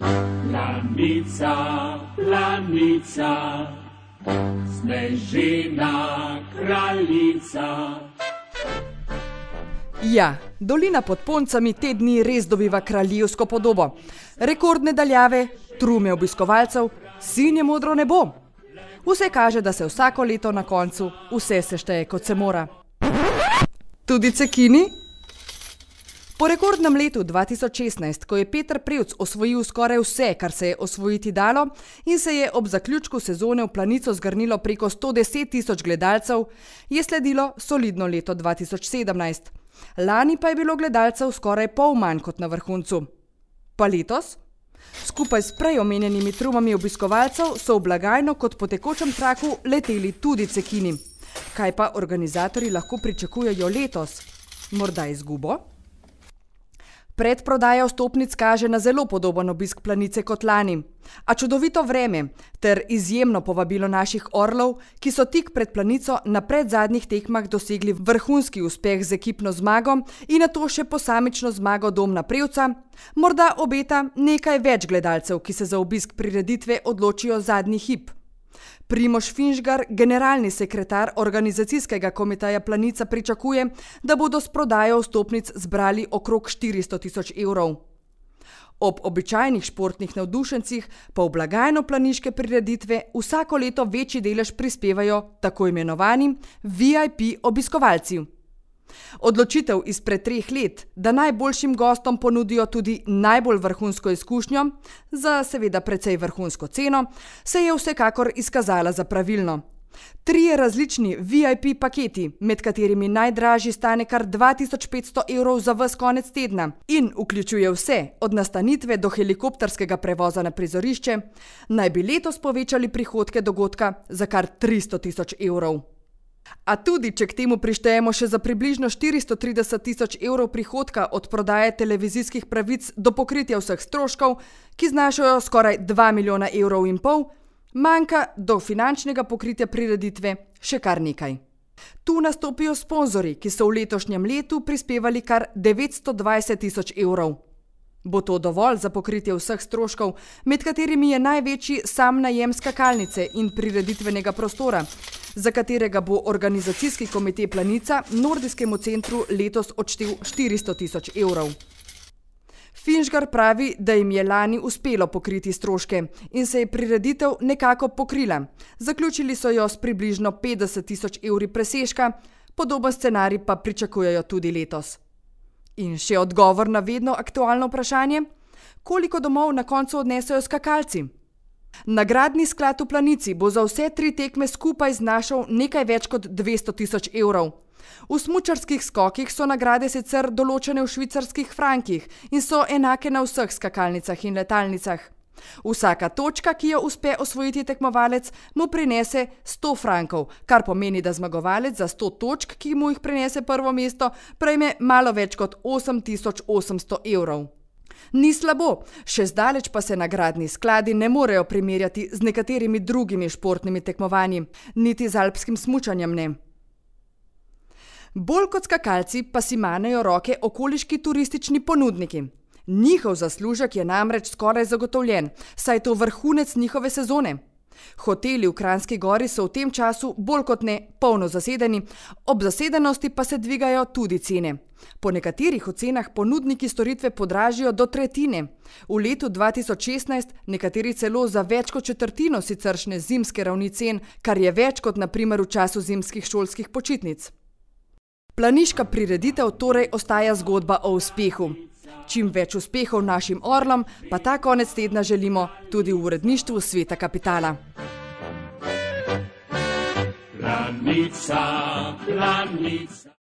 Planica, planica, snežena kraljica. Ja, dolina pod poncami te dni res dobiva kraljevsko podobo. Rekordne daljave, trume obiskovalcev, sinje modro nebo. Vse kaže, da se vsako leto na koncu vse sešteje kot se mora. Tudi cekini? Po rekordnem letu 2016, ko je Petr Prevc osvojil skoraj vse, kar se je osvojiti dalo, in se je ob zaključku sezone v planico zgrnilo preko 110 tisoč gledalcev, je sledilo solidno leto 2017. Lani pa je bilo gledalcev skoraj pol manj kot na vrhuncu. Pa letos? Skupaj s prej omenjenimi trumami obiskovalcev so v blagajno kot po tekočem traku leteli tudi cekini. Kaj pa organizatori lahko pričakujejo letos? Morda izgubo? Predprodaja vstopnic kaže na zelo podoben obisk planice kot lani, a čudovito vreme ter izjemno povabilo naših orlov, ki so tik pred planico na predzadnjih tekmah dosegli vrhunski uspeh z ekipno zmago in na to še posamično zmago Domna Prevca, morda obeta nekaj več gledalcev, ki se za obisk prireditve odločijo zadnji hip. Primoš Finžgar, generalni sekretar organizacijskega komiteja Planica, pričakuje, da bodo s prodajo vstopnic zbrali okrog 400 tisoč evrov. Ob običajnih športnih navdušencih pa v blagajno planiške prireditve vsako leto večji delež prispevajo tako imenovani VIP obiskovalci. Odločitev izpred treh let, da najboljšim gostom ponudijo tudi najbolj vrhunsko izkušnjo, za seveda precej vrhunsko ceno, se je vsekakor izkazala za pravilno. Trije različni VIP paketi, med katerimi najdražji stane kar 2500 evrov za vse konec tedna in vključuje vse, od nastanitve do helikopterskega prevoza na prizorišče, naj bi letos povečali prihodke dogodka za kar 300 tisoč evrov. A tudi, če k temu prištejemo še za približno 430 tisoč evrov prihodka od prodaje televizijskih pravic do pokritja vseh stroškov, ki znašajo skoraj 2 milijona evrov in pol, manjka do finančnega pokritja prireditve še kar nekaj. Tu nastopijo sponzorji, ki so v letošnjem letu prispevali kar 920 tisoč evrov. Bo to dovolj za pokritje vseh stroškov, med katerimi je največji sam najem skakalnice in prireditvenega prostora, za katerega bo organizacijski komite Planica Nordijskemu centru letos odštel 400 tisoč evrov. Finžgar pravi, da jim je lani uspelo pokriti stroške in se je prireditev nekako pokrila. Zaključili so jo s približno 50 tisoč evri presežka, podoben scenarij pa pričakujejo tudi letos. In še odgovor na vedno aktualno vprašanje: koliko domov na koncu odnesejo skakalci? Nagradni sklad v Planici bo za vse tri tekme skupaj znašal nekaj več kot 200 tisoč evrov. V smučarskih skokih so nagrade sicer določene v švicarskih frankih in so enake na vseh skakalnicah in letalnicah. Vsaka točka, ki jo uspe osvojiti tekmovalec, mu prinese 100 frankov, kar pomeni, da zmagovalec za 100 točk, ki mu jih prinese prvo mesto, prejme malo več kot 8800 evrov. Ni slabo, še zdaleč pa se nagradni skladi ne morejo primerjati z nekaterimi drugimi športnimi tekmovanji, niti z alpskim smučanjem ne. Bolj kot skakalci pa si manejo roke okoliški turistični ponudniki. Njihov zaslužek je namreč skoraj zagotovljen, saj je to vrhunec njihove sezone. Hoteli v Kranski gori so v tem času bolj kot ne polno zasedeni, ob zasedenosti pa se dvigajo tudi cene. Po nekaterih ocenah ponudniki storitve podražijo do tretjine, v letu 2016 nekateri celo za več kot četrtino siceršne zimske ravni cen, kar je več kot naprimer v času zimskih šolskih počitnic. Planiška prireditev torej ostaja zgodba o uspehu. Čim več uspehov našim orlom, pa ta konec tedna želimo tudi v uredništvu Sveta kapitala. Planica, planica.